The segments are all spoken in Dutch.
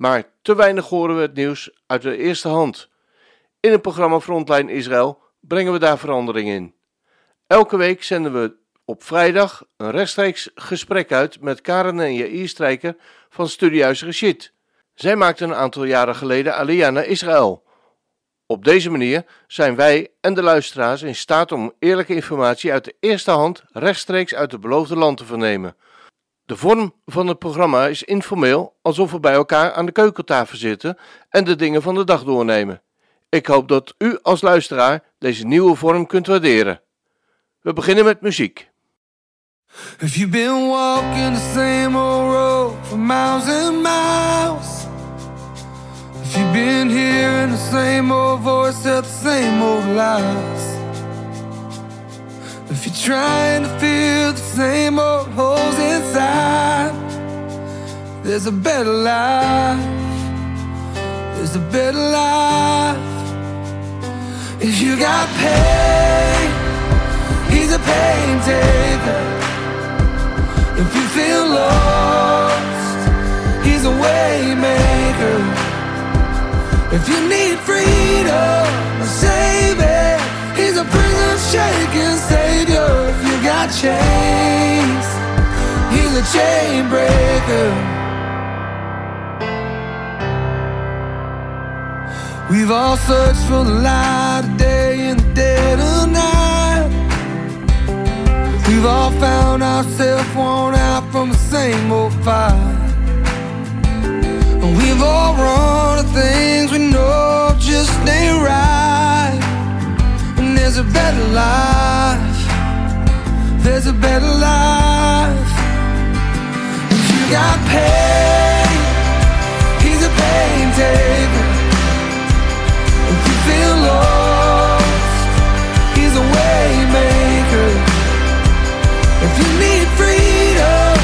Maar te weinig horen we het nieuws uit de eerste hand. In het programma Frontline Israël brengen we daar verandering in. Elke week zenden we op vrijdag een rechtstreeks gesprek uit met Karen en Jair Strijker van Studiehuis Rashid. Zij maakten een aantal jaren geleden Aliyah naar Israël. Op deze manier zijn wij en de luisteraars in staat om eerlijke informatie uit de eerste hand rechtstreeks uit het beloofde land te vernemen. De vorm van het programma is informeel, alsof we bij elkaar aan de keukentafel zitten en de dingen van de dag doornemen. Ik hoop dat u als luisteraar deze nieuwe vorm kunt waarderen. We beginnen met muziek. If you've been walking the same old road for miles and miles, if you've been the same old voice at the same old lies, if you're trying to fill the same old holes inside, there's a better life. There's a better life. If you got pain, he's a pain taker. If you feel lost, he's a way maker. If you need freedom, savior, he's a prison shaking savior. If you got chains, he's a chain breaker. We've all searched for the light of day in the dead of night. We've all found ourselves worn out from the same old fight. And we've all run to things we know just ain't right. There's a better life. There's a better life. If you got pain, he's a pain taker. If you feel lost, he's a way maker. If you need freedom,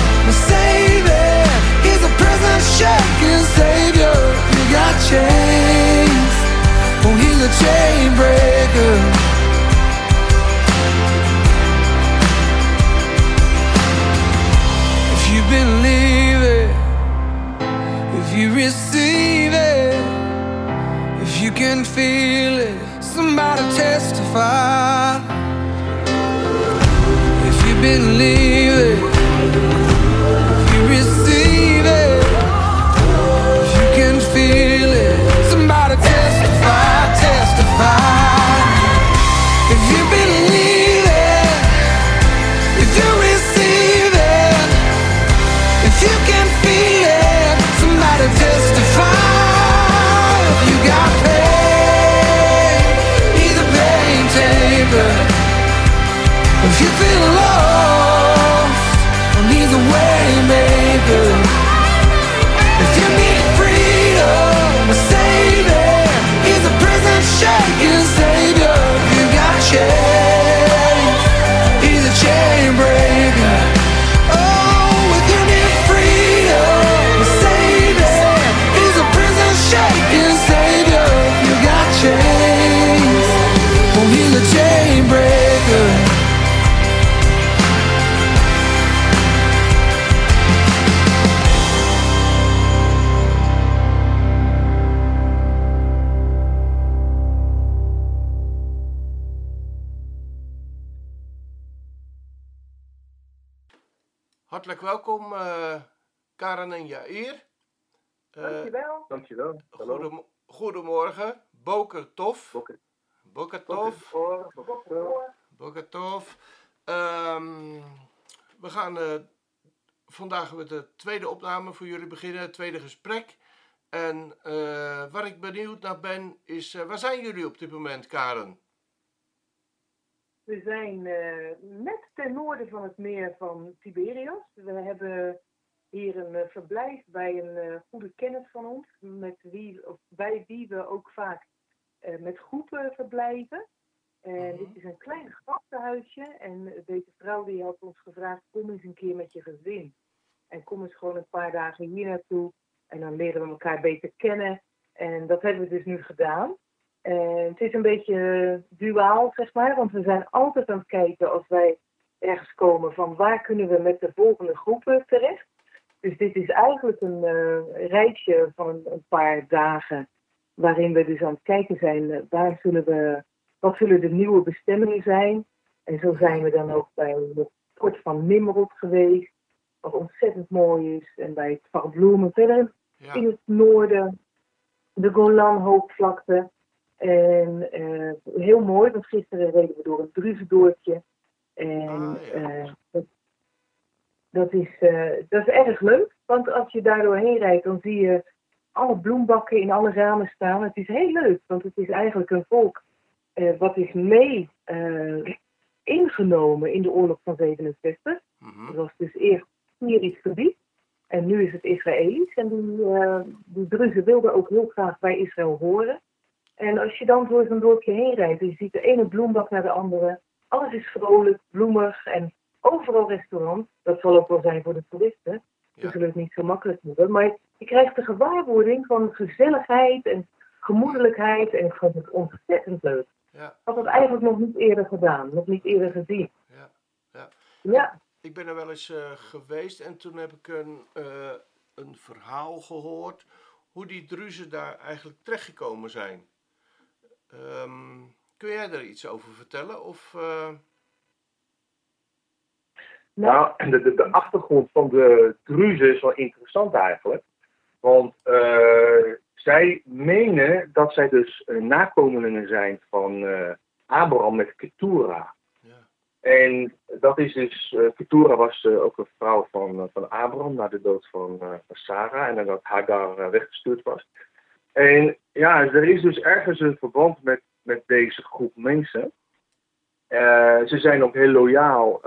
savior, he's a prison shaking savior. If you got chains, oh, he's a chain breaker. Believe it, if you receive it, if you can feel it, somebody testify. If you believe it, Dankjewel. Dankjewel. Hallo. goedem- goedemorgen, Boker Tof. Boker. Boker Tof. Voor, voor, Boker Tof. Ehm, we gaan eh, vandaag met de tweede opname voor jullie beginnen, het tweede gesprek. En eh, waar ik benieuwd naar ben, is eh, waar zijn jullie op dit moment, Karen? We zijn eh, net ten noorden van het meer van Tiberias. We hebben hier een eh, verblijf bij een eh, goede kennis van ons, met wie, of bij wie we ook vaak eh, met groepen verblijven. En Mhm. dit is een klein graftenhuisje en deze vrouw die had ons gevraagd, kom eens een keer met je gezin. En kom eens gewoon een paar dagen hier naartoe en dan leren we elkaar beter kennen. En dat hebben we dus nu gedaan. En het is een beetje duaal, zeg maar, want we zijn altijd aan het kijken als wij ergens komen van waar kunnen we met de volgende groepen terecht. Dus dit is eigenlijk een eh, reisje van een, paar dagen waarin we dus aan het kijken zijn eh, waar zullen we, wat zullen de nieuwe bestemmingen zijn. En zo zijn we dan ook bij het fort van Nimrod geweest, wat ontzettend mooi is. En bij het Van Bloemen verder in het noorden, de Golanhoogvlakte. En eh, heel mooi, want gisteren reden we door een druzendoortje. En Ah, ja. Dat, is, eh, dat is erg leuk, want als je daar doorheen rijdt, dan zie je alle bloembakken in alle ramen staan. Het is heel leuk, want het is eigenlijk een volk eh, wat is mee eh, ingenomen in de oorlog van 67. Mhm. Dat was dus eerst Syrisch gebied. En nu is het Israëlisch. En die, eh die Druzen wilden ook heel graag bij Israël horen. En als je dan door zo'n dorpje heen rijdt, je ziet de ene bloembak naar de andere. Alles is vrolijk, bloemig en overal restaurants. Dat zal ook wel zijn voor de toeristen. Ze Ja. zullen het niet zo makkelijk hebben. Maar je krijgt de gewaarwording van gezelligheid en gemoedelijkheid. En ik vond het ontzettend leuk. Ja. Ik had het eigenlijk nog niet eerder gedaan, nog niet eerder gezien. Ja. Ja. Ja, Ik ben er wel eens eh, geweest en toen heb ik een, eh, een verhaal gehoord hoe die druzen daar eigenlijk terechtgekomen zijn. Ehm, kun jij daar iets over vertellen? Of, eh, nou, de, de, de achtergrond van de Druzen is wel interessant eigenlijk. Want eh, zij menen dat zij dus eh, nakomelingen zijn van eh, Abraham met Ketura. ja. En dat is dus, Ketura was ook een vrouw van, van Abraham na de dood van, van Sarah en nadat Hagar weggestuurd was. En ja, er is dus ergens een verband met, met deze groep mensen. Ze zijn ook heel loyaal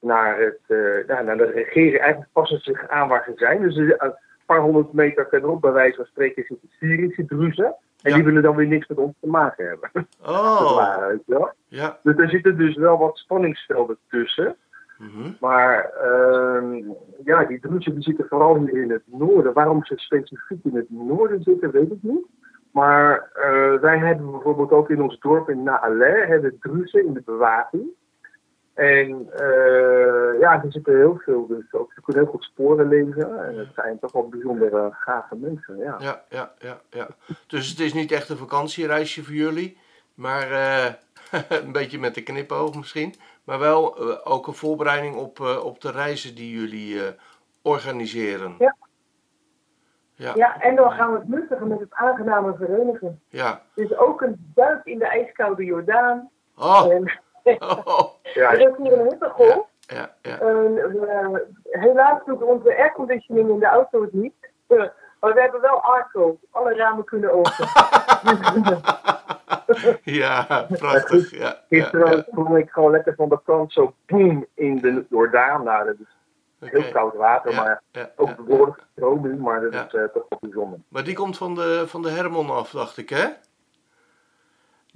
naar, het, eh, naar de regering. Eigenlijk passen ze zich aan waar ze zijn. Dus ze- een paar honderd meter verderop, bij wijze van spreken, zitten Syrische druzen. En Ja. die willen dan weer niks met ons te maken hebben. Oh, waren, ja. Dus er zitten dus wel wat spanningsvelden tussen. Mhm. Maar ehm, ja, die druzen die zitten vooral hier in het noorden. Waarom ze specifiek in het noorden zitten, weet ik niet. Maar eh, wij hebben bijvoorbeeld ook in ons dorp in Naale hebben druzen in de bewaking. En eh, ja, er zitten heel veel, dus ook, ze kunnen heel goed sporen lezen. En het zijn toch wel bijzondere gave mensen, ja. Ja, ja, ja, ja. Dus het is niet echt een vakantiereisje voor jullie, maar eh, een beetje met de knipoog misschien. Maar wel eh, ook een voorbereiding op, op de reizen die jullie organiseren. Ja. Ja, Ja, en dan gaan we het nuttigen met het aangename verenigen. ja. Dus ook een duik in de ijskoude Jordaan. Oh, En oh, Ja, is hier een hittegolf. ja, ja. En, we- helaas doet onze airconditioning in de auto het niet. Eh, maar we hebben wel Arco. Alle ramen kunnen open. Ja, prachtig. Ja, ja, Gisteren ja. voelde ik gewoon lekker van de kant zo boem in de Jordaan. Nou, dat is heel koud water, Ja, maar ja, ook ja, behoorlijk stroming, maar dat Ja. is eh, toch wel bijzonder. Maar die komt van de, van de Hermon af, dacht ik, hè?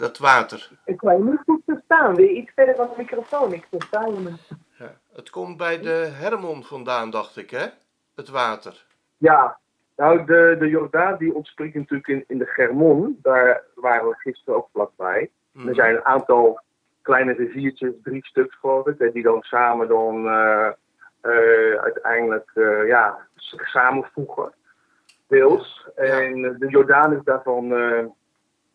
Dat water. ik kan je niet goed verstaan. Weer iets verder van de microfoon. Ik versta je me. Ja. Het komt bij de Hermon vandaan, dacht ik, hè? Het water. Ja, nou, de, de Jordaan die ontspringt natuurlijk in, in de Germon. Daar waren we gisteren ook vlakbij. Mhm. Er zijn een aantal kleine riviertjes, drie stuks geloof ik, die dan samen dan eh, eh, uiteindelijk eh, ja, samenvoegen. Deels. Ja. En de Jordaan is daarvan eh,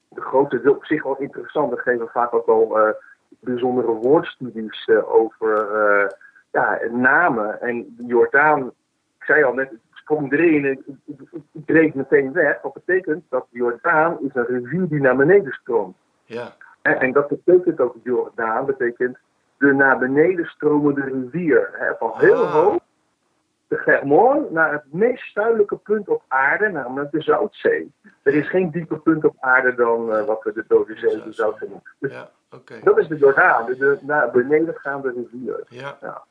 de grote op zich wel interessant. We geven vaak ook wel eh, bijzondere woordstudies eh, over eh, ja, namen. En de Jordaan, ik zei al net, ik sprong erin en ik, ik, meteen weg. Wat betekent dat de Jordaan is een rivier die naar beneden stroomt. Ja, En, en dat betekent ook Jordaan, betekent de naar beneden stromende rivier. Hè, van heel Ah. hoog, de Germon, naar het meest zuidelijke punt op aarde, namelijk de Zoutzee. Er is geen dieper punt op aarde dan eh, wat we de Dode Zee, de Zoutzee noemen. Dus ja, dat is de Jordaan, de, de naar beneden gaande rivier. Ja. Ja.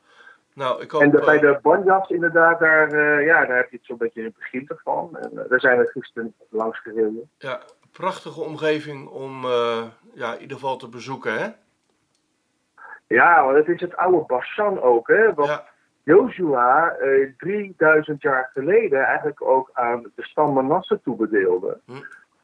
Nou, ik hoop... En de, bij eh, de Banjas inderdaad, daar, eh, ja, daar heb je het zo'n beetje in het begin ervan. En eh, daar zijn we gisteren langs gereden. Ja, prachtige omgeving om eh, ja, in ieder geval te bezoeken, hè? Ja, want het is het oude Basan ook, hè. Wat Ja, Joshua eh, 3000 jaar geleden eigenlijk ook aan de stam Manasse toebedeelde. Hm.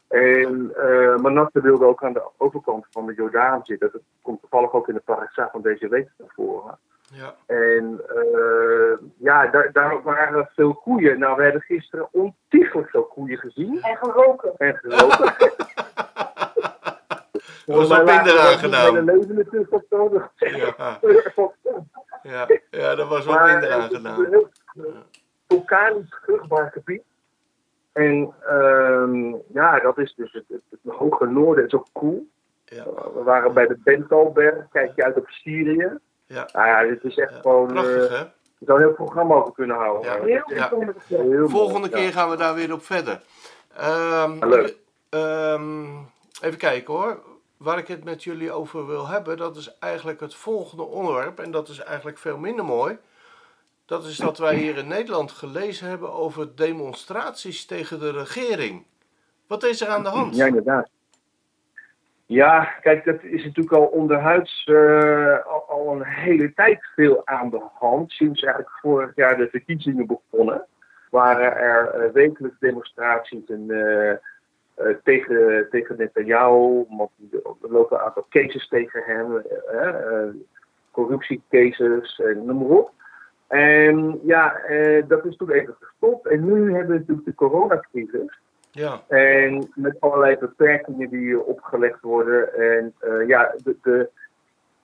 En eh Manasse wilde ook aan de overkant van de Jordaan zitten. Dat komt toevallig ook in de parasha van deze week naar voren. ja. En eh, ja, daar, daar waren veel koeien. Nou, we hebben gisteren ontiegelijk veel koeien gezien En geroken. en gelopen. Er was wat minder aangenaam. Mijn leven natuurlijk op nodig. Ja, ja, ja, dat was wat Maar minder het is aangenaam. een heel eh, vulkanisch vruchtbaar gebied. En ehm, ja, dat is dus het, het, het hoge noorden. Het is ook cool. Ja, We waren bij de Bentalberg. Kijk je uit op Syrië. ja. Nou ja, dit is echt ja. gewoon... eh, Prachtig, hè? je zou een heel programma over kunnen houden. Ja. Heel heel Volgende keer gaan we daar weer op verder. Ehm, leuk. ehm, even kijken hoor. Waar ik het met jullie over wil hebben, dat is eigenlijk het volgende onderwerp. En dat is eigenlijk veel minder mooi. Dat is dat wij hier in Nederland gelezen hebben over demonstraties tegen de regering. Wat is er aan de hand? Ja, inderdaad. Ja, kijk, dat is natuurlijk al onderhuids eh, al, een hele tijd veel aan de hand. Sinds eigenlijk vorig jaar de verkiezingen begonnen, waren er eh, wekelijks demonstraties en, eh, tegen, tegen Netanyahu. Want er lopen een aantal cases tegen hem, eh, eh, corruptiecases en noem maar op. En ja, dat is toen even gestopt. En nu hebben we natuurlijk de coronacrisis. Ja, En met allerlei beperkingen die opgelegd worden. En ja, de, de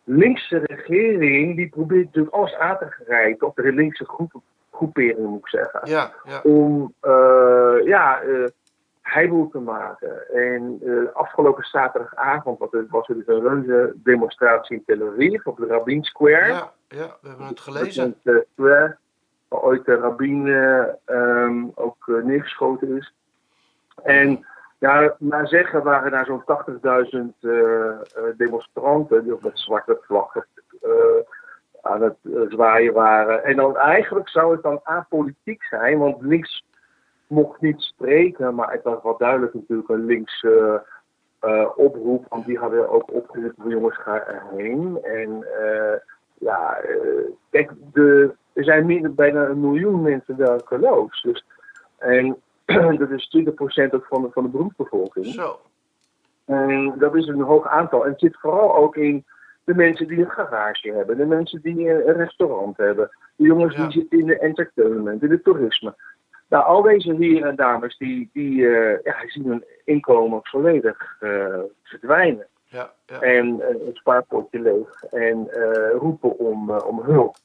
linkse regering die probeert natuurlijk alles aan te grijpen. Of de linkse groep, groepering moet ik zeggen. ja, ja. Om ja, heibel te maken. En eh, afgelopen zaterdagavond was er, was er dus een reuze demonstratie in Tel Aviv op de Rabin Square. Ja, ja, we hebben het gelezen. Dat square waar ooit de rabbin eh, ehm, ook eh, neergeschoten is. En ja, naar zeggen waren daar zo'n 80.000 eh, eh, demonstranten die met zwarte vlaggen eh, aan het eh, zwaaien waren. En dan eigenlijk zou het dan apolitiek zijn, want links mocht niet spreken, maar het was wel duidelijk natuurlijk een links eh, oproep, want die hadden ook opgeroepen van jongens ga erheen. En eh, ja, eh, kijk, de, er zijn meer, bijna een miljoen mensen daar geloofs. Dus, en dat is 20% ook van de, van de beroepsbevolking. Zo. En dat is een hoog aantal. En het zit vooral ook in de mensen die een garage hebben, de mensen die een restaurant hebben, de jongens Ja. die zitten in de entertainment, in het toerisme. Nou, al deze heren en dames die, die, eh, ja, zien hun inkomen volledig eh, verdwijnen. Ja, ja. En eh, een spaarpotje leeg en roepen om, om hulp.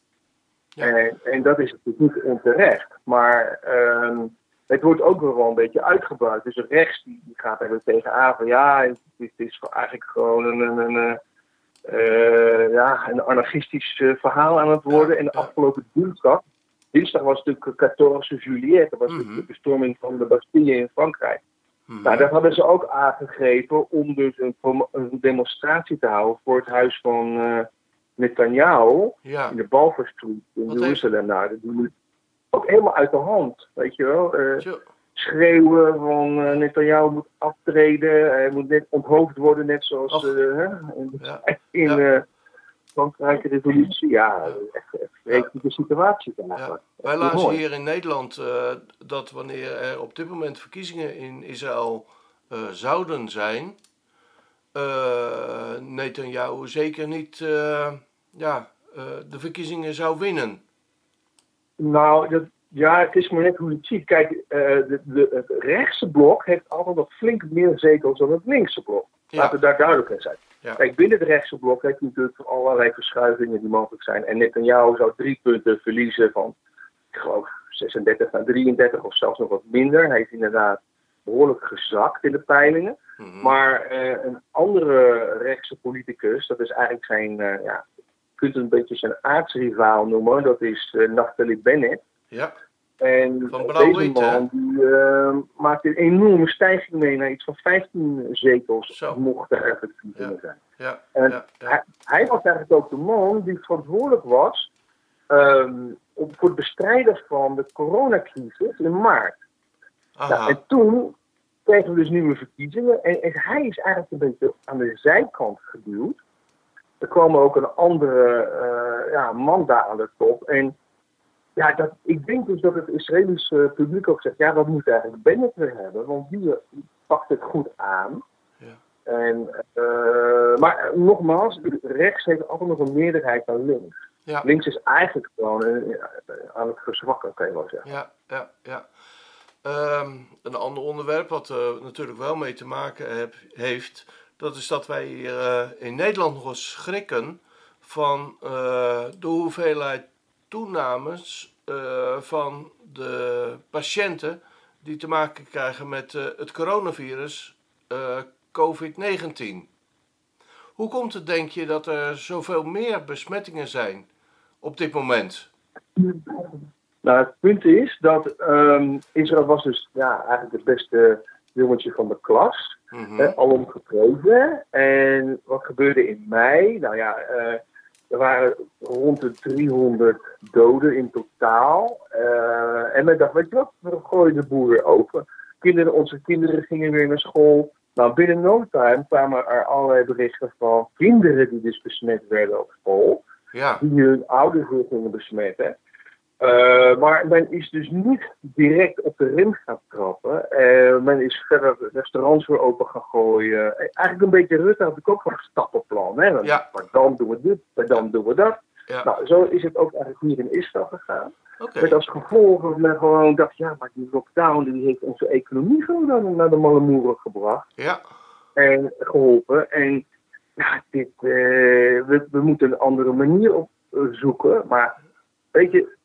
Ja. En, en dat is natuurlijk niet onterecht. Maar ehm, het wordt ook nog wel een beetje uitgebuit. Dus rechts die, die gaat er weer tegenaan van ja, het, het is eigenlijk gewoon een, een, een, ja, een anarchistisch verhaal aan het worden. En de afgelopen dinsdag, dinsdag was natuurlijk 14 juillet, dat was natuurlijk de bestorming van de Bastille in Frankrijk. Nou, dat hadden ze ook aangegrepen om dus een, demonstratie te houden voor het huis van eh Netanyahu Ja, in de Balfour Street in Wat Jeruzalem. Nou, dat ook helemaal uit de hand, weet je wel. Eh, schreeuwen van eh Netanyahu moet aftreden, hij moet net onthoofd worden, net zoals in, Ja. in Ja. Frankrijk de revolutie. Ja, echt echt een vreselijke situatie Ja. eigenlijk. Wij Echt lazen hier in Nederland eh, dat wanneer er op dit moment verkiezingen in Israël eh, zouden zijn, eh Netanyahu zeker niet ja, de verkiezingen zou winnen. Nou, dat, ja, het is maar net hoe je het ziet. Kijk, de, de, het rechtse blok heeft altijd nog flink meer zetels dan het linkse blok. Ja. Laten we daar duidelijk in zijn. Ja. Kijk, binnen het rechtse blok heeft je natuurlijk allerlei verschuivingen die mogelijk zijn. En Netanyahu zou drie punten verliezen van, ik geloof, 36 naar 33 of zelfs nog wat minder. Hij is inderdaad behoorlijk gezakt in de peilingen. Mhm. Maar eh, een andere rechtse politicus, dat is eigenlijk zijn, eh, ja, je kunt het een beetje zijn aardsrivaal noemen. Dat is eh, Naftali Bennett. Ja, En Van deze man die, maakt een enorme stijging mee naar iets van 15 zetels, Zo. mochten er verkiezingen zijn. ja, En ja. Hij, hij was eigenlijk ook de man die verantwoordelijk was ehm, op, voor het bestrijden van de coronacrisis in maart. Nou, en toen kregen we dus nieuwe verkiezingen. En, en hij is eigenlijk een beetje aan de zijkant geduwd. Er kwam ook een andere eh, ja, man daar aan de top. En ja, dat, ik denk dus dat het Israëlische publiek ook zegt: ja, dat moet eigenlijk Bennett weer hebben. Want die eh, pakt het goed aan. Ja. En, eh, maar nogmaals, rechts heeft altijd nog een meerderheid dan links. Ja. Links is eigenlijk gewoon eh, aan het verzwakken, kan je wel zeggen. Ja, ja, ja. Ehm, een ander onderwerp wat er natuurlijk wel mee te maken heb, heeft, dat is dat wij hier eh, in Nederland nog eens schrikken van eh, de hoeveelheid toenames eh, van de patiënten die te maken krijgen met eh, het coronavirus eh, COVID-19. Hoe komt het, denk je, dat er zoveel meer besmettingen zijn op dit moment? Nou, het punt is dat ehm, Israël was dus ja, eigenlijk het beste jongetje van de klas. Mhm. Hè, alom geprezen. En wat gebeurde in mei? Nou ja, er waren rond de 300 doden in totaal. Eh, en men dacht, weet je wat, we gooien de boer weer open. Kinderen, onze kinderen gingen weer naar school. Nou, binnen no time kwamen er allerlei berichten van kinderen die dus besmet werden op school Ja, die hun ouders weer gingen besmetten. Eh, maar men is dus niet direct op de rem gaan trappen. Eh, men is verder restaurants weer open gaan gooien. Eh, Eigenlijk een beetje Rutte had ik ook wel een stappenplan. Hè? Ja. Maar dan doen we dit, maar dan doen we dat. ja. Nou, zo is het ook eigenlijk hier in Israël gegaan. Met als gevolg dat men gewoon dacht, ja, maar die lockdown die heeft onze economie gewoon naar de- naar de malle gebracht Ja, en geholpen. En ja, dit, we, we moeten een andere manier op eh, zoeken. Maar weet je,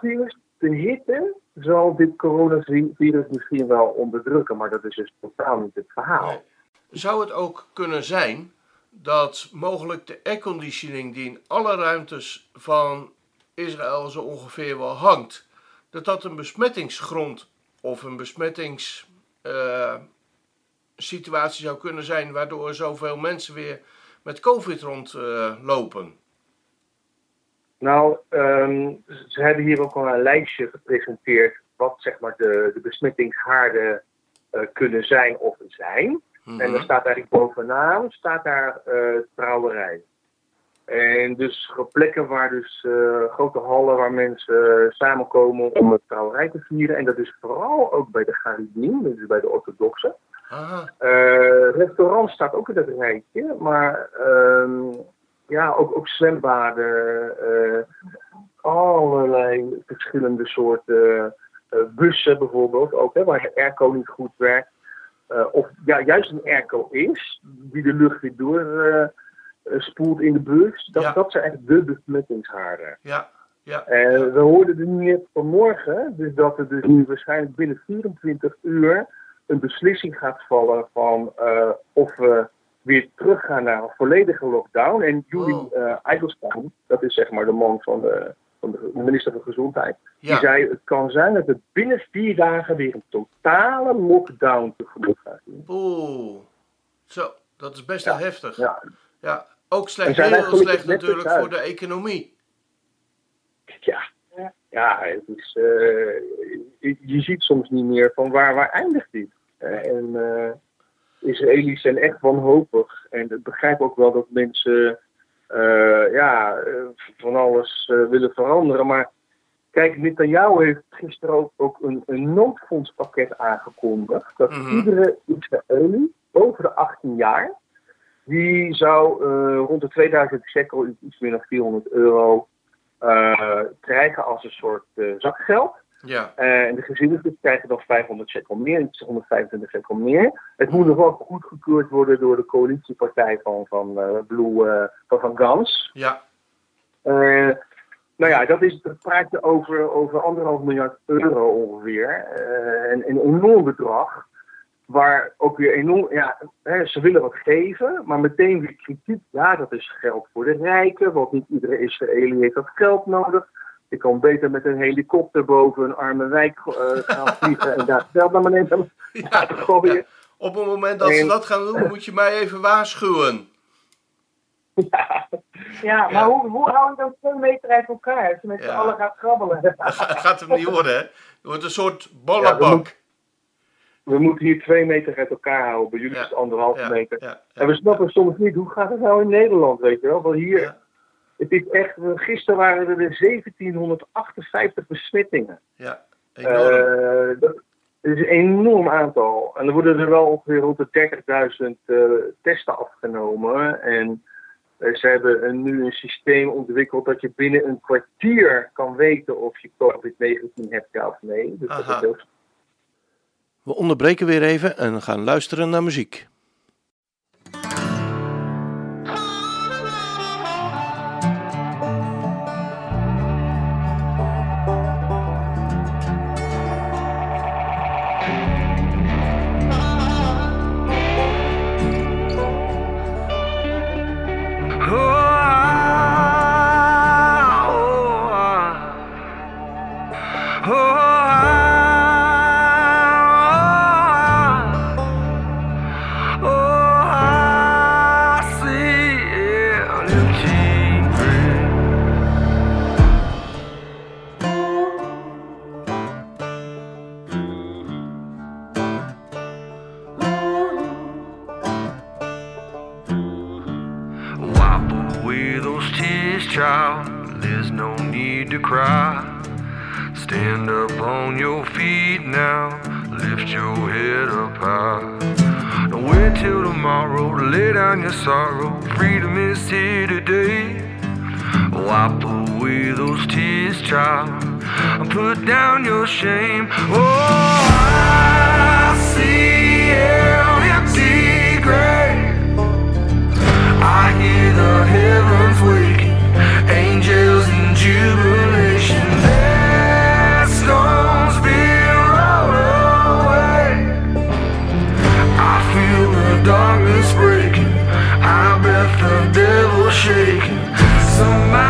eerst, de hitte zal dit coronavirus misschien wel onderdrukken. Maar dat is dus totaal niet het verhaal. Zou het ook kunnen zijn dat mogelijk de airconditioning die in alle ruimtes van Israël zo ongeveer wel hangt, dat dat een besmettingsgrond of een besmettingssituatie zou kunnen zijn, waardoor zoveel mensen weer met COVID rondlopen? Nou, ehm, ze hebben hier ook al een lijstje gepresenteerd wat zeg maar de, de besmettingshaarden eh, kunnen zijn of zijn. Mhm. En er staat eigenlijk bovenaan staat daar eh, trouwerij. En dus plekken waar dus eh, grote hallen waar mensen samenkomen om het trouwerij te vieren. En dat is vooral ook bij de Garidien, dus bij de orthodoxen. Eh restaurant staat ook in dat rijtje, maar ehm, ja, ook, ook zwembaden, eh, allerlei verschillende soorten eh, bussen bijvoorbeeld ook, hè, waar de airco niet goed werkt. Eh, of ja, juist een airco is, die de lucht weer door spoelt in de bus. Dat, Ja. dat zijn eigenlijk de besmettingshaarden. ja, ja. En we hoorden er nu net vanmorgen, dus dat er dus nu waarschijnlijk binnen 24 uur een beslissing gaat vallen van of we weer teruggaan naar een volledige lockdown. En Julie Oh. eh dat is zeg maar de man van de, van de minister van Gezondheid, die ja. zei het kan zijn dat we binnen vier dagen weer een totale lockdown tegemoet gaan zien. Oeh, zo, dat is best wel heftig. Ja, Ja, ook slecht, heel slecht natuurlijk voor de economie. ja. Ja, het is, eh, je, ziet soms niet meer van waar, waar eindigt dit. Eh, en Israëli's zijn echt wanhopig. En ik begrijp ook wel dat mensen eh, ja, eh, van alles eh, willen veranderen. Maar kijk, Netanyahu heeft gisteren ook, ook een, een noodfondspakket aangekondigd. Dat Mhm. iedere Israëli boven de 18 jaar, die zou rond de 2000 shekel, iets meer dan 400 euro, krijgen als een soort zakgeld. Ja, Eh, en de gezinnen krijgen dan 500 shekel meer, iets 125 shekel meer. Het moet nog wel goedgekeurd worden door de coalitiepartij van, van uh, Blue, uh, van, van Gans. ja, nou ja, dat is het praatje over, over anderhalf miljard euro ongeveer. Uh, een, een enorm bedrag. Waar ook weer enorm, ja, hè, ze willen wat geven, maar meteen weer kritiek. Ja, dat is geld voor de rijken, want niet iedere Israëli heeft dat geld nodig. Je kan beter met een helikopter boven een arme wijk uh, gaan vliegen en daar geld naar beneden ja, gooien. ja. Op het moment dat ze dat gaan doen, moet je mij even waarschuwen. Ja, maar Hoe, hoe hou je dan twee meter uit elkaar als je met z'n Ja. allen gaat krabbelen? Dat gaat- hem niet worden, hè? Het wordt een soort Ja, ballenbak. We moeten hier twee meter uit elkaar houden. Bij jullie Ja. is het anderhalve Ja, meter. ja, En we snappen soms niet, hoe gaat het nou in Nederland, weet je wel? Want hier, Ja. Het is echt, gisteren waren er 1758 besmettingen. ja, enorm. Eh, dat is een enorm aantal. En er worden er wel ongeveer rond de 30.000 eh, testen afgenomen. En eh, ze hebben een- nu een systeem ontwikkeld dat je binnen een kwartier kan weten of je COVID-19 hebt, ja of nee. Dus dat Aha. is heel We onderbreken weer even en gaan luisteren naar muziek. There's no need to cry. Stand up on your feet now. Lift your head up high. Don't wait till tomorrow to lay down your sorrow. Freedom is here today. Wipe away those tears, child. And put down your shame. Oh, I see an empty grave. I hear the heavens waking, darkness breaking. I bet the devil shaking. Somebody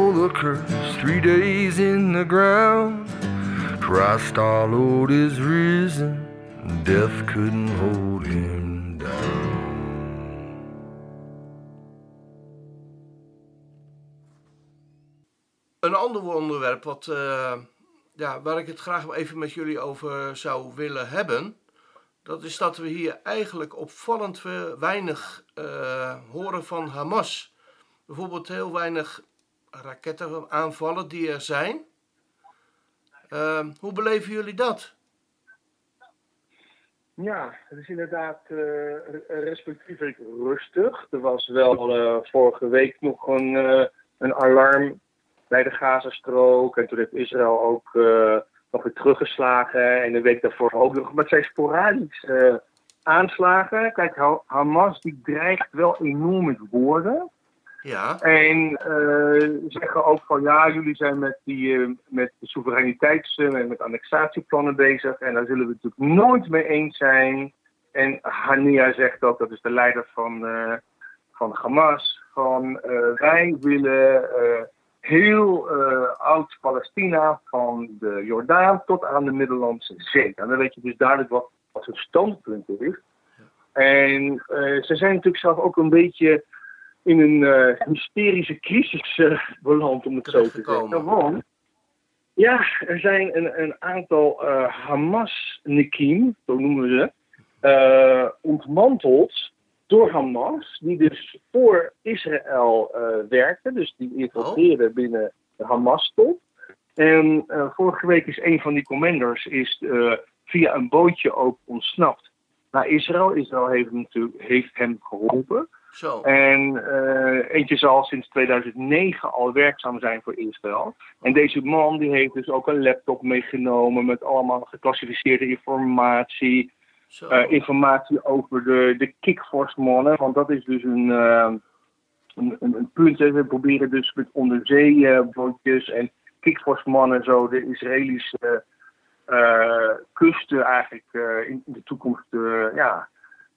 Apple, the curse. Three days in the ground. Christ our Lord is risen. Death couldn't hold him down. Een ander onderwerp wat, eh, ja, waar ik het graag even met jullie over zou willen hebben. Dat is dat we hier eigenlijk opvallend we- weinig eh, horen van Hamas. Bijvoorbeeld heel weinig rakettenaanvallen die er zijn. Eh, hoe beleven jullie dat? Ja, het is inderdaad uh, respectievelijk rustig. Er was wel uh, vorige week nog een, uh, een alarm bij de Gazastrook. En toen heeft Israël ook nog weer teruggeslagen. En de week daarvoor ook nog. Maar het zijn sporadisch aanslagen. Kijk, Hamas die dreigt wel enorm met woorden. Ja. En uh, zeggen ook van ja, jullie zijn met, die, uh, met de soevereiniteits- en met annexatieplannen bezig. En daar zullen we het natuurlijk nooit mee eens zijn. En Hania zegt ook, dat is de leider van, van Hamas, van wij willen heel oud-Palestina van de Jordaan tot aan de Middellandse Zee. En dan weet je dus duidelijk wat, wat hun standpunt is. En ze zijn natuurlijk zelf ook een beetje in een uh, hysterische crisis uh, beland, om het zo te zeggen. Want, ja, er zijn een, een aantal uh, Hamas-Nikim, zo noemen we ze, ontmanteld door Hamas, die dus voor Israël werkten, dus die infiltreerden oh. binnen de Hamas-top. En vorige week is een van die commanders is, via een bootje ook ontsnapt naar Israël. Israël heeft, hem, heeft hem geholpen. Zo. En uh, eentje zal sinds 2009 al werkzaam zijn voor Israël. En deze man die heeft dus ook een laptop meegenomen met allemaal geclassificeerde informatie. Uh, informatie over de, de kickforce mannen. Want dat is dus een, uh, een, een, punt. Hè. We proberen dus met onderzeebootjes en kickforce mannen zo de Israëlische kusten eigenlijk in de toekomst ja,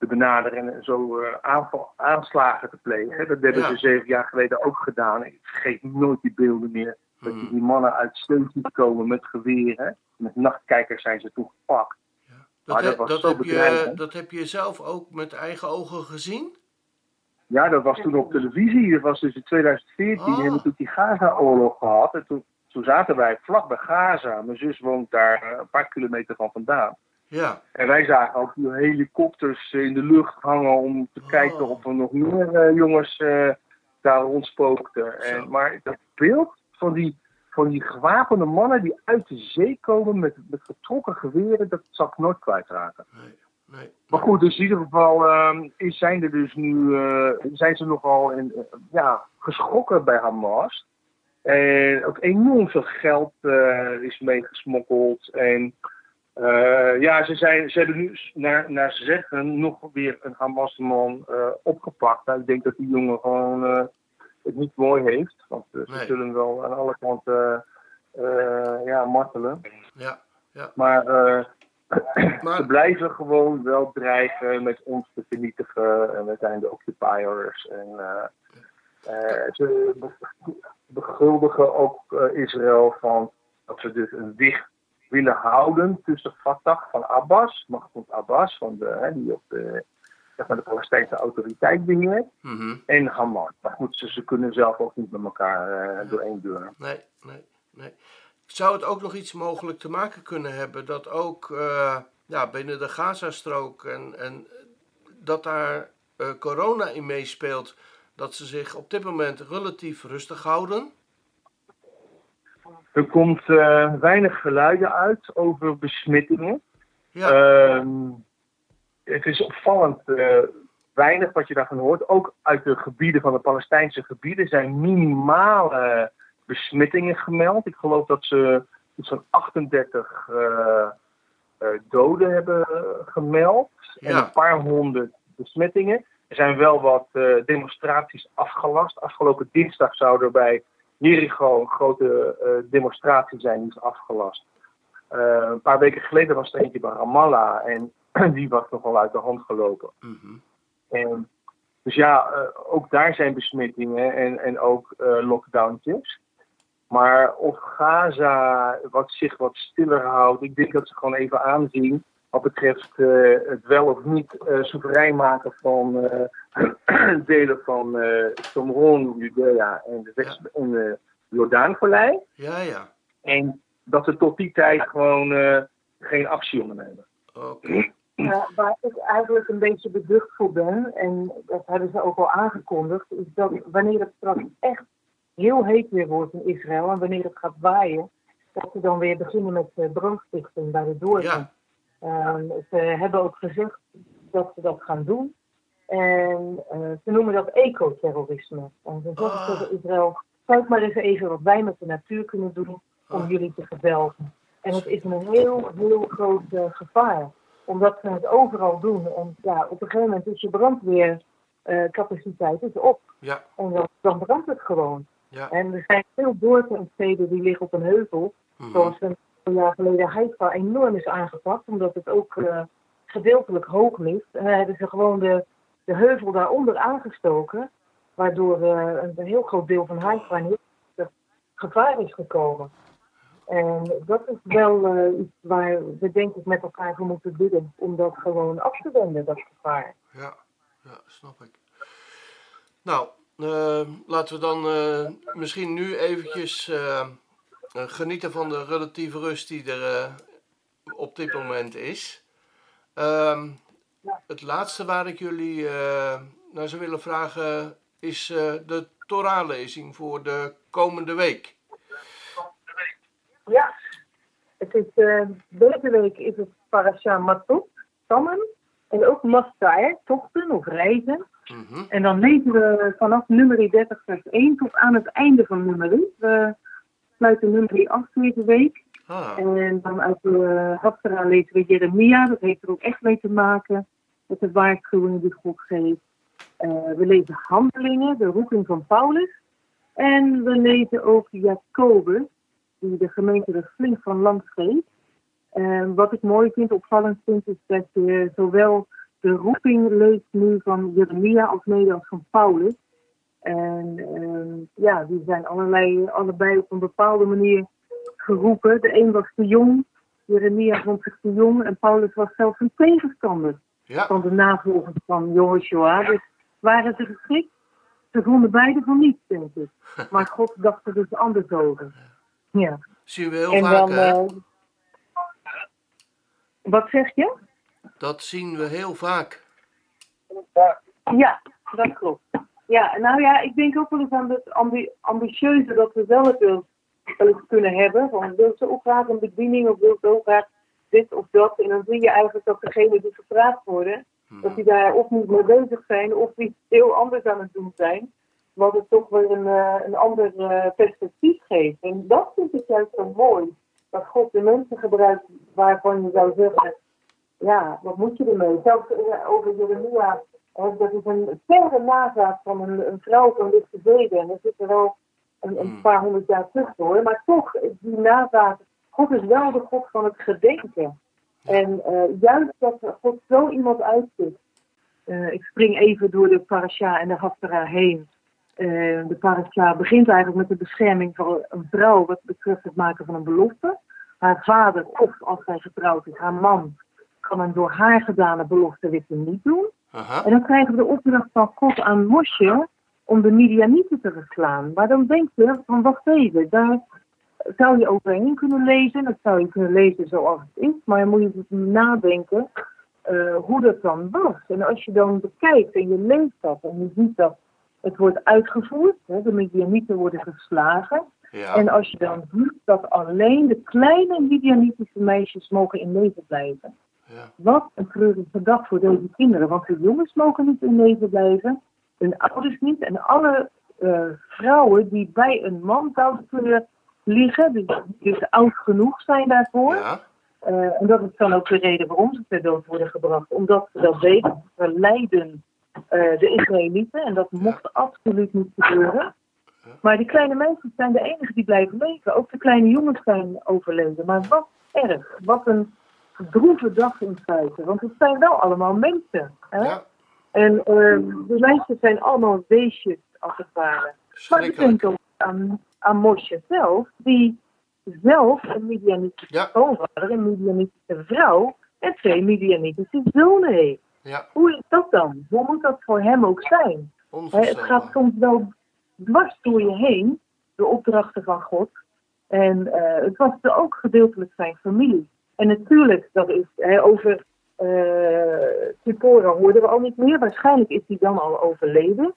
te benaderen en zo uh, aanval, aanslagen te plegen. Dat hebben ja. ze zeven jaar geleden ook gedaan. Ik vergeet nooit die beelden meer. Dat je Hmm. die mannen uit steun ziet komen met geweren. Met nachtkijkers zijn ze toen gepakt. Dat, Maar dat was dat, heb je, dat heb je zelf ook met eigen ogen gezien? Ja, dat was toen op televisie. Dat was dus in 2014. Oh. Die hebben natuurlijk die Gaza-oorlog gehad. En toen, toen zaten wij vlak bij Gaza. Mijn zus woont daar eh, een paar kilometer van vandaan. Ja. En wij zagen ook die helikopters in de lucht hangen om te Oh. kijken of er nog meer eh, jongens eh, daar rondspookten. En, maar dat beeld van die, van die gewapende mannen die uit de zee komen met, met getrokken geweren, dat zal ik nooit kwijtraken. Nee. Nee. Maar goed, dus in ieder geval ehm, zijn er dus nu, eh, zijn ze nogal in, ja, geschrokken bij Hamas. En ook enorm veel geld is meegesmokkeld. En eh, ja, ze, zijn, ze hebben nu naar, naar ze zeggen nog weer een Hamas-man eh, opgepakt. Nou, ik denk dat die jongen gewoon eh, het niet mooi heeft. Want ze Nee. zullen hem wel aan alle kanten ja, martelen. Ja. Ja. Maar ze blijven gewoon wel dreigen met ons te vernietigen. En we zijn de occupiers. En ze be- beschuldigen ook Israël van dat ze dus een dicht willen houden tussen Fatah van Abbas, Mahmoud Abbas, van de, hè, die op de, zeg maar de Palestijnse autoriteit beheert, mhm. en Hamas. Maar goed, ze, ze kunnen zelf ook niet met elkaar eh, door één deur. Nee, nee, nee. Zou het ook nog iets mogelijk te maken kunnen hebben dat ook eh, ja, binnen de Gazastrook en, en dat daar eh, corona in meespeelt, dat ze zich op dit moment relatief rustig houden? Er komt eh, weinig geluiden uit over besmettingen. Ja, Ehm, het is opvallend eh, weinig wat je daarvan hoort. Ook uit de gebieden van de Palestijnse gebieden zijn minimale besmettingen gemeld. Ik geloof dat ze iets van 38 eh, doden hebben gemeld. En een paar honderd besmettingen. Er zijn wel wat demonstraties afgelast. Afgelopen dinsdag zou er bij Jericho een grote eh, demonstratie zijn, die is afgelast. Eh, een paar weken geleden was er eentje bij Ramallah en die was nogal uit de hand gelopen. mhm. En, dus ja, eh, ook daar zijn besmettingen en, en ook lockdowntjes. Maar of Gaza wat zich wat stiller houdt, ik denk dat ze gewoon even aanzien wat betreft eh, het wel of niet eh, soeverein maken van eh, delen van eh Shomron, Judea en de, West- en de Jordaanvallei. ja, ja. En dat ze tot die tijd gewoon eh, geen actie ondernemen. Oké. Ja, waar ik eigenlijk een beetje beducht voor ben, en dat hebben ze ook al aangekondigd, is dat wanneer het straks echt heel heet weer wordt in Israël en wanneer het gaat waaien, dat ze dan weer beginnen met uh, brandstichting bij de doorgang. Ja, ze hebben ook gezegd dat ze dat gaan doen. En eh, ze noemen dat ecoterrorisme. En ze zeggen Ah. tegen Israël, kijk maar eens even wat wij met de natuur kunnen doen om Ah. jullie te verdelgen. En het is een heel, heel groot eh, gevaar. Omdat ze het overal doen. En ja, op een gegeven moment is je brandweercapaciteit is op. Ja, En dan, dan brandt het gewoon. ja. En er zijn veel dorpen en steden die liggen op een heuvel. Mhm. Zoals een paar jaar geleden Haifa enorm is aangepakt. Omdat het ook eh, gedeeltelijk hoog ligt. En dan hebben ze gewoon de, de heuvel daaronder aangestoken. Waardoor eh, een, een heel groot deel van Haifa in gevaar is gekomen. En dat is wel eh, iets waar we denk ik met elkaar voor moeten bidden. Om dat gewoon af te wenden, dat gevaar. Ja, ja, snap ik. Nou, laten we dan misschien nu eventjes genieten van de relatieve rust die er eh, op dit moment is. Ehm, het laatste waar ik jullie eh, naar zou willen vragen is eh, de Torah-lezing voor de komende week. Ja, het is, eh, deze week is het Parasha Matot, stammen. En ook Mastar, tochten of reizen. Mhm. En dan lezen we vanaf nummer 30 vers 1 tot aan het einde van nummer 3. We sluiten nummer 8 deze week. Ah, En dan uit de Haftarah lezen we Jeremia. Dat heeft er ook echt mee te maken met de waarschuwingen die God geeft. Eh, we lezen Handelingen, de roeping van Paulus. En we lezen ook Jacobus, die de gemeente er flink van langs geeft. En wat ik mooi vind, opvallend vind, is dat je zowel de roeping leest nu van Jeremia als mede als van Paulus. En ehm, ja, die zijn allerlei, allebei op een bepaalde manier geroepen. De een was te jong, Jeremia vond zich te jong en Paulus was zelfs een tegenstander ja, van de navolgers van Joshua. Dus waren ze geschikt? Ze vonden beide van niet, denk ik. Maar God dacht er dus anders over. Ja. zien we heel En vaak, dan. eh, wat zeg je? Dat zien we heel vaak. Ja, dat klopt. Ja, nou ja, ik denk ook wel eens aan het ambi- ambitieuze dat we zelf wel kunnen hebben. Van wil ze ook graag een bediening of wil ze ook graag dit of dat. En dan zie je eigenlijk dat degenen die gevraagd worden, dat die daar of niet mee bezig zijn of iets heel anders aan het doen zijn. Wat het toch weer een, eh, een ander eh, perspectief geeft. En dat vind ik juist zo mooi. Dat God de mensen gebruikt waarvan je zou zeggen, ja, wat moet je ermee? Zelfs eh, over Jeremia, dat is een verre nazaat van een, een vrouw van lichte zeden. En dat zit er wel een, een Hmm. paar honderd jaar terug hoor. Maar toch, die nazaat, God is wel de God van het gedenken. En eh, juist dat God zo iemand uitzoekt. Eh, ik spring even door de parasha en de haftarah heen. Eh, de parasha begint eigenlijk met de bescherming van een vrouw wat betreft het maken van een belofte. Haar vader, of als zij getrouwd is, haar man, kan een door haar gedane belofte weer niet doen. Aha. En dan krijgen we de opdracht van God aan Mosje om de Midianieten te verslaan. Maar dan denk je van wacht even, daar zou je overheen kunnen lezen. Dat zou je kunnen lezen zoals het is. Maar dan moet je dus nadenken eh, hoe dat dan was. En als je dan bekijkt en je leest dat en je ziet dat het wordt uitgevoerd. Hè, de Midianieten worden geslagen. Ja, En als je dan ziet dat alleen de kleine Midianitische meisjes mogen in leven blijven. Ja, Wat een treurige dag voor deze kinderen. Want de jongens mogen niet in leven blijven. Hun ouders niet. En alle eh, vrouwen die bij een man zouden kunnen liggen. Dus, dus oud genoeg zijn daarvoor. ja, Eh, en dat is dan ook de reden waarom ze ter dood worden gebracht. Omdat ze dat weten. Ze lijden eh, de Israëlieten. En dat mocht absoluut niet gebeuren. Maar die kleine meisjes zijn de enigen die blijven leven. Ook de kleine jongens zijn overleden. Maar wat erg. Wat een droeve dag in feite. Want het zijn wel allemaal mensen. Hè? ja. En ehm de meisjes zijn allemaal weesjes, als het ware. Maar ik denk ook aan, aan Mosje zelf, die zelf een Midianitische Ja. schoonvader, een Midianitische vrouw en twee Midianitische zonen heeft. Ja, Hoe is dat dan? Hoe moet dat voor hem ook zijn? Het gaat soms wel dwars door je heen, de opdrachten van God. En eh, het was ook gedeeltelijk zijn familie. En natuurlijk, dat is hè, over Tipora hoorden we al niet meer. Waarschijnlijk is hij dan al overleden.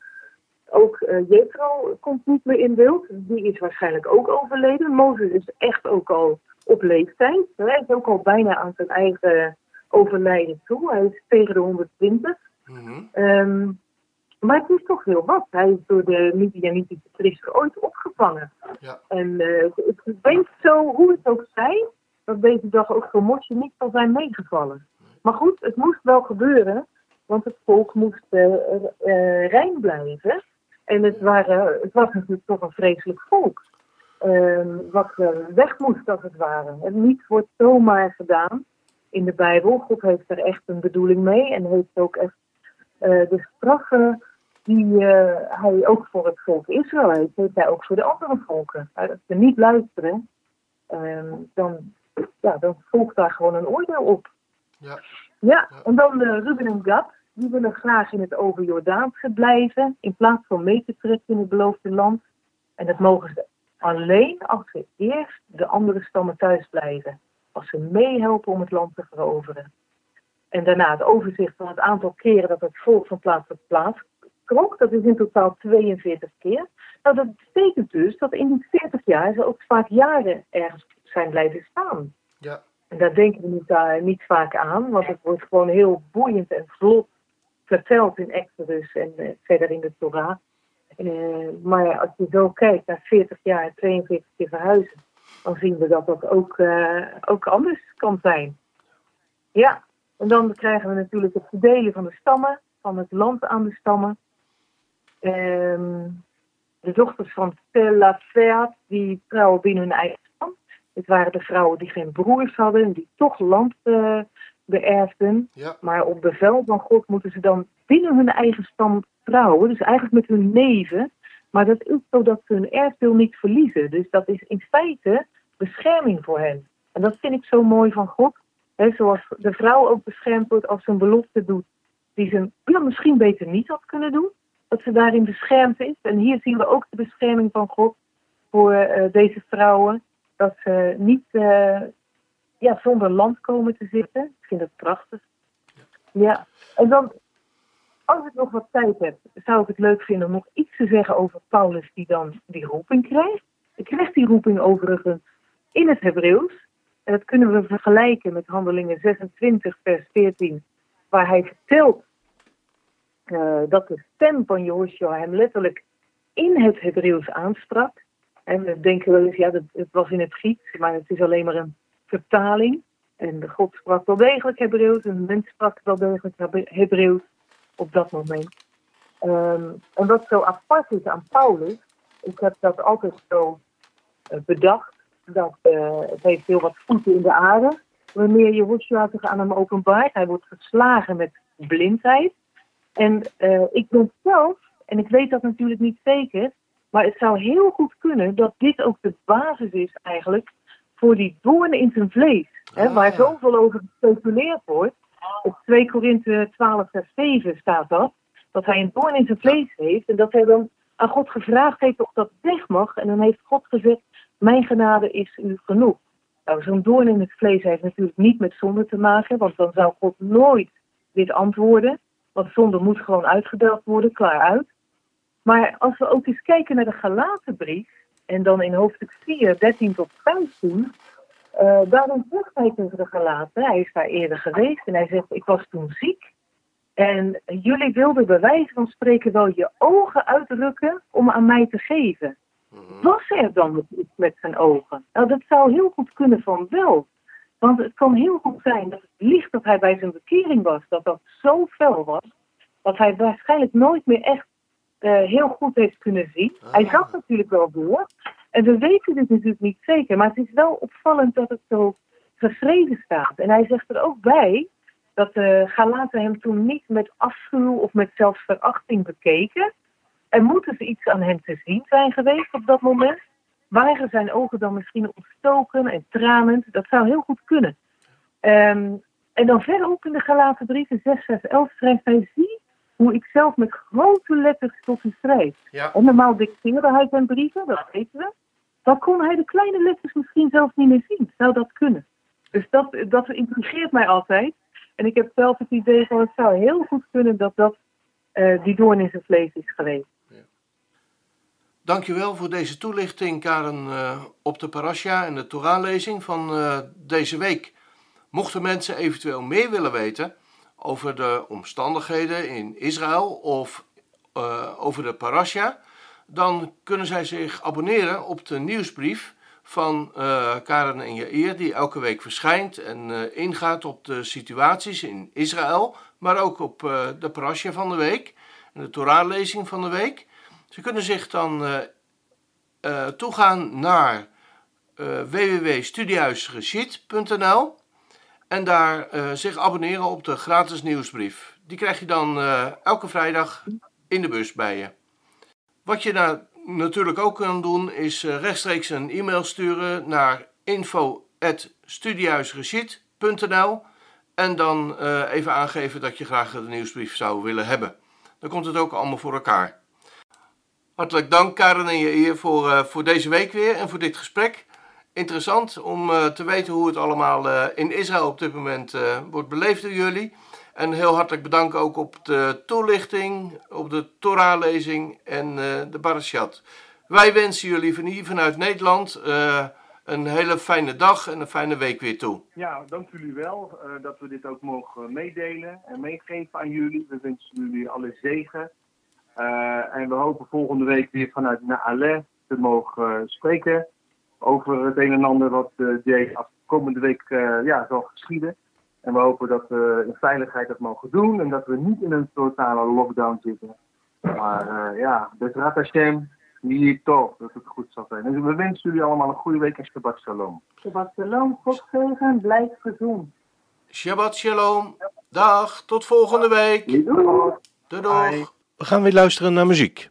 Ook eh Jethro komt niet meer in beeld. Die is waarschijnlijk ook overleden. Mozes is echt ook al op leeftijd. Hij is ook al bijna aan zijn eigen overlijden toe. Hij is tegen de 120. Mhm. Ehm, maar het is toch heel wat. Hij is door de Midianitische priester ooit opgevangen. Ja. En eh, ik weet zo, hoe het ook zij, dat deze dag ook voor Mosje niet zal zijn meegevallen. Maar goed, het moest wel gebeuren, want het volk moest eh, rein blijven. En het, waren, het was natuurlijk toch een vreselijk volk. Ehm, wat eh, weg moest als het ware. En niets wordt zomaar gedaan in de Bijbel. God heeft er echt een bedoeling mee en heeft ook echt de straffen die hij ook voor het volk Israël heeft, heeft hij ook voor de andere volken. Als ze niet luisteren, ehm, dan, ja, dan volgt daar gewoon een oordeel op. Ja. Ja, en dan eh, Ruben en Gad. Die willen graag in het overjordaanse blijven, in plaats van mee te trekken in het beloofde land. En dat mogen ze alleen als ze eerst de andere stammen thuis blijven. Als ze meehelpen om het land te veroveren. En daarna het overzicht van het aantal keren dat het volk van plaats tot plaats trok. Dat is in totaal 42 keer. Nou, dat betekent dus dat in die 40 jaar ze ook vaak jaren ergens zijn blijven staan. Ja. En daar denken we niet, uh, niet vaak aan, want het wordt gewoon heel boeiend en vlot verteld in Exodus en uh, verder in de Torah. Uh, maar als je zo kijkt naar 40 jaar, 42 keer verhuizen, dan zien we dat dat ook, ook anders kan zijn. Ja, en dan krijgen we natuurlijk het verdelen van de stammen, van het land aan de stammen. Ehm, de dochters van Telafeat, die trouwen binnen hun eigen. Het waren de vrouwen die geen broers hadden en die toch land uh, beërfden. Ja. Maar op bevel van God moeten ze dan binnen hun eigen stam trouwen. Dus eigenlijk met hun neven. Maar dat is zodat ze hun erfdeel niet verliezen. Dus dat is in feite bescherming voor hen. En dat vind ik zo mooi van God. He, zoals de vrouw ook beschermd wordt als ze een belofte doet die ze ja, misschien beter niet had kunnen doen. Dat ze daarin beschermd is. En hier zien we ook de bescherming van God voor uh, deze vrouwen. Dat ze niet uh, ja, zonder land komen te zitten. Ik vind het prachtig. Ja, en dan, als ik nog wat tijd heb, zou ik het leuk vinden om nog iets te zeggen over Paulus die dan die roeping krijgt. Hij krijgt die roeping overigens in het Hebreeuws. En dat kunnen we vergelijken met Handelingen 26, vers 14, waar hij vertelt uh, dat de stem van Joshua hem letterlijk in het Hebreeuws aansprak. En we denken wel eens, ja, dat, het was in het Grieks, maar het is alleen maar een vertaling. En de God sprak wel degelijk Hebreeuws en de mens sprak wel degelijk Hebreeuws op dat moment. Um, en wat zo apart is aan Paulus, ik heb dat altijd zo uh, bedacht, dat uh, het heel wat voeten in de aarde. Wanneer Joshua zich aan hem openbaart, hij wordt geslagen met blindheid. En uh, ik denk zelf, en ik weet dat natuurlijk niet zeker, maar het zou heel goed kunnen dat dit ook de basis is eigenlijk voor die doorn in zijn vlees. Ah. Hè, waar zoveel over gespeculeerd wordt. Op 2 Korinthe 12 vers 7 staat dat. Dat hij een doorn in zijn vlees heeft. En dat hij dan aan God gevraagd heeft of dat weg mag. En dan heeft God gezegd, mijn genade is u genoeg. Nou, zo'n doorn in het vlees heeft natuurlijk niet met zonde te maken. Want dan zou God nooit dit antwoorden. Want zonde moet gewoon uitgedeeld worden, klaar uit. Maar als we ook eens kijken naar de Galatenbrief, en dan in hoofdstuk 4, 13 tot 15, uh, daarin zegt hij tegen de Galaten, hij is daar eerder geweest, en hij zegt, ik was toen ziek. En jullie wilden bij wijze van spreken wel je ogen uitdrukken om aan mij te geven. Was er dan iets met zijn ogen? Nou, dat zou heel goed kunnen van wel. Want het kan heel goed zijn dat het licht dat hij bij zijn bekering was, dat dat zo fel was, dat hij waarschijnlijk nooit meer echt heel goed heeft kunnen zien. Ah. Hij zag natuurlijk wel door. En we weten dit natuurlijk niet zeker, maar het is wel opvallend dat het zo geschreven staat. En hij zegt er ook bij dat de uh, Galaten hem toen niet met afschuw of met zelfs verachting bekeken. Er moet dus iets aan hem te zien zijn geweest op dat moment. Waren zijn ogen dan misschien ontstoken en tranend? Dat zou heel goed kunnen. Um, en dan verder ook in de Galaten 3, 6, 6, 11 schrijft hij, zie hoe ik zelf met grote letters tot u schrijf. Ja. En normaal dicteerde hij zijn brieven, dat weten we. Dan kon hij de kleine letters misschien zelfs niet meer zien. Zou dat kunnen? Dus dat, dat intrigeert mij altijd. En ik heb zelf het idee van het zou heel goed kunnen dat dat uh, die doorn in zijn vlees is geweest. Dankjewel voor deze toelichting, Karen, uh, op de parasha en de Torah-lezing van uh, deze week. Mochten mensen eventueel meer willen weten over de omstandigheden in Israël of uh, over de parasha, dan kunnen zij zich abonneren op de nieuwsbrief van uh, Karen en Jair, die elke week verschijnt en uh, ingaat op de situaties in Israël, maar ook op uh, de parasha van de week en de Torahlezing van de week. Ze kunnen zich dan toegaan naar www.studiehuisgeschied.nl en daar zich abonneren op de gratis nieuwsbrief. Die krijg je dan elke vrijdag in de bus bij je. Wat je nou natuurlijk ook kan doen is uh, rechtstreeks een e-mail sturen naar info.studiehuisgeschied.nl en dan even aangeven dat je graag de nieuwsbrief zou willen hebben. Dan komt het ook allemaal voor elkaar. Hartelijk dank Karen en Jair voor, uh, voor deze week weer en voor dit gesprek. Interessant om te weten hoe het allemaal in Israël op dit moment wordt beleefd door jullie. En heel hartelijk bedanken ook op de toelichting, op de Torah-lezing en de Barashat. Wij wensen jullie van hier vanuit Nederland een hele fijne dag en een fijne week weer toe. Ja, dank jullie wel dat we dit ook mogen meedelen en meegeven aan jullie. We wensen jullie alle zegen. en we hopen volgende week weer vanuit Naale te mogen spreken over het een en ander wat deze komende week ja, zal geschieden. En we hopen dat we in veiligheid dat mogen doen en dat we niet in een totale lockdown zitten. Maar uh, ja, dus Rat Hashem, hier toch, dat het goed zal zijn. En we wensen jullie allemaal een goede week en Shabbat Shalom. Shabbat Shalom, God zegen, blijf gezond. Shabbat Shalom, dag, tot volgende week. Doei. Doei. We gaan weer luisteren naar muziek.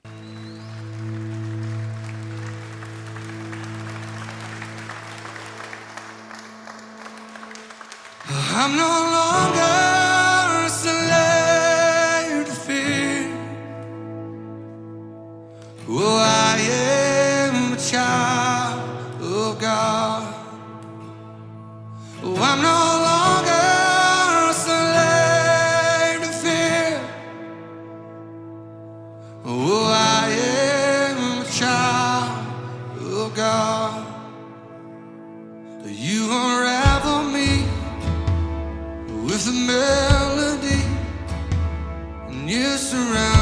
I'm no longer a slave to fear. Oh, I am a child of God. Oh, I'm no you surround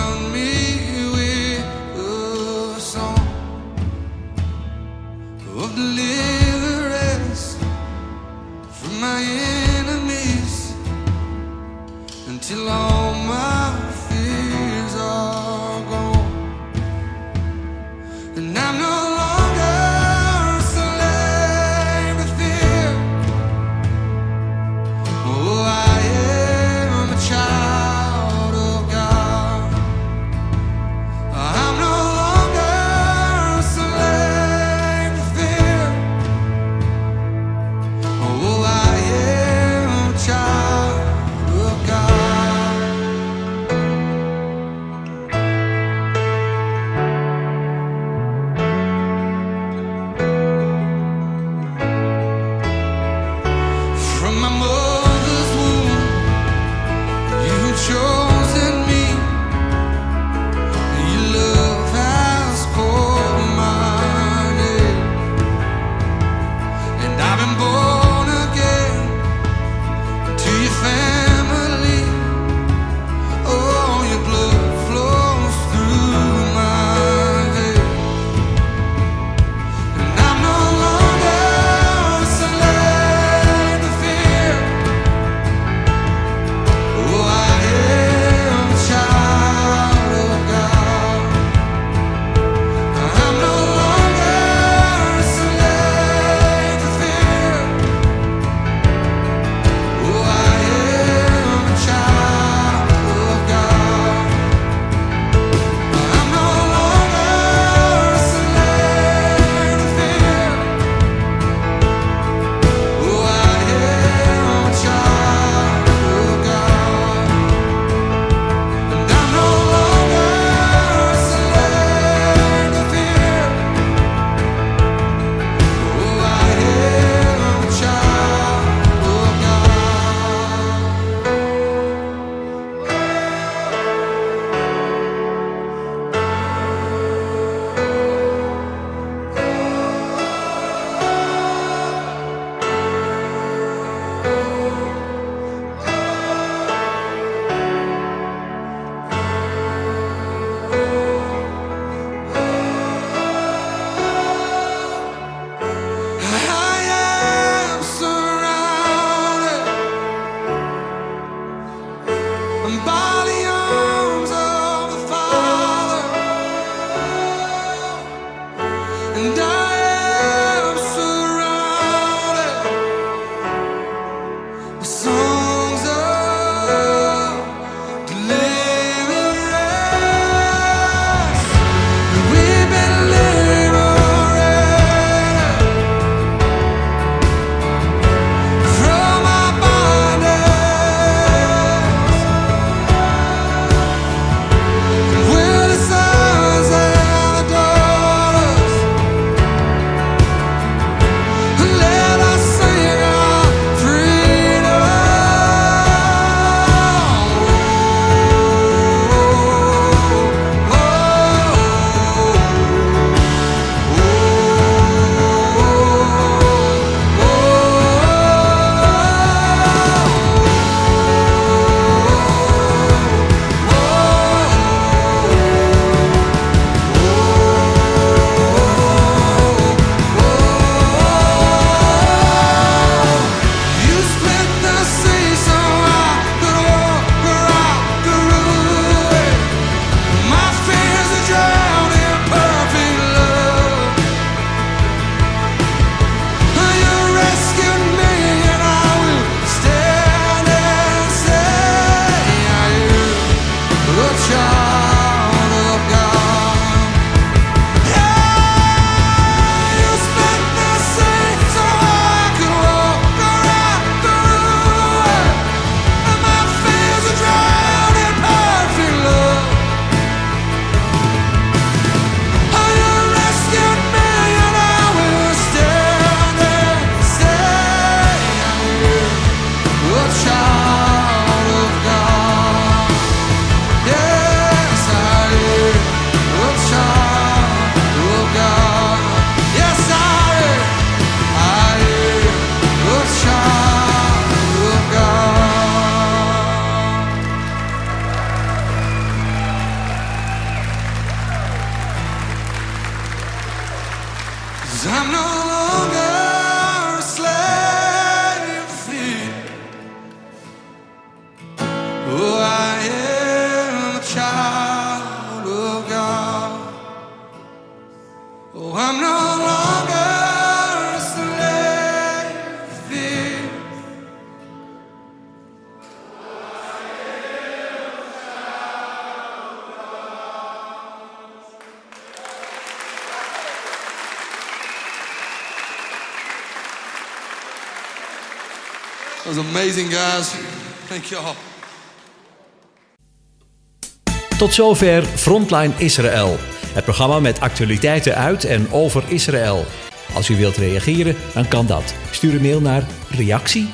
Tot zover Frontline Israël. Het programma met actualiteiten uit en over Israël. Als u wilt reageren, dan kan dat. Stuur een mail naar reactie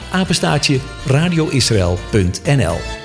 radioisrael.nl